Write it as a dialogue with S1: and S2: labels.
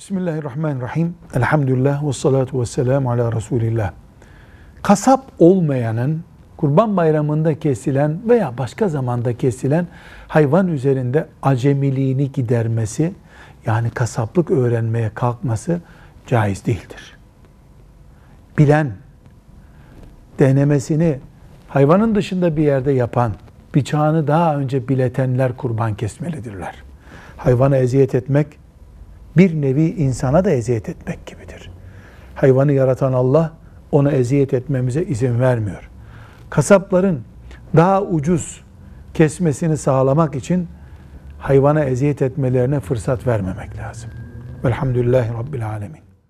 S1: Bismillahirrahmanirrahim. Elhamdülillah ve salatu ve selamu ala Resulillah. Kasap olmayanın kurban bayramında kesilen veya başka zamanda kesilen hayvan üzerinde acemiliğini gidermesi, yani kasaplık öğrenmeye kalkması caiz değildir. Bilen, denemesini hayvanın dışında bir yerde yapan, bıçağını daha önce biletenler kurban kesmelidirler. Hayvana eziyet etmek, bir nevi insana da eziyet etmek gibidir. Hayvanı yaratan Allah ona eziyet etmemize izin vermiyor. Kasapların daha ucuz kesmesini sağlamak için hayvana eziyet etmelerine fırsat vermemek lazım. Velhamdülillahi Rabbil Alemin.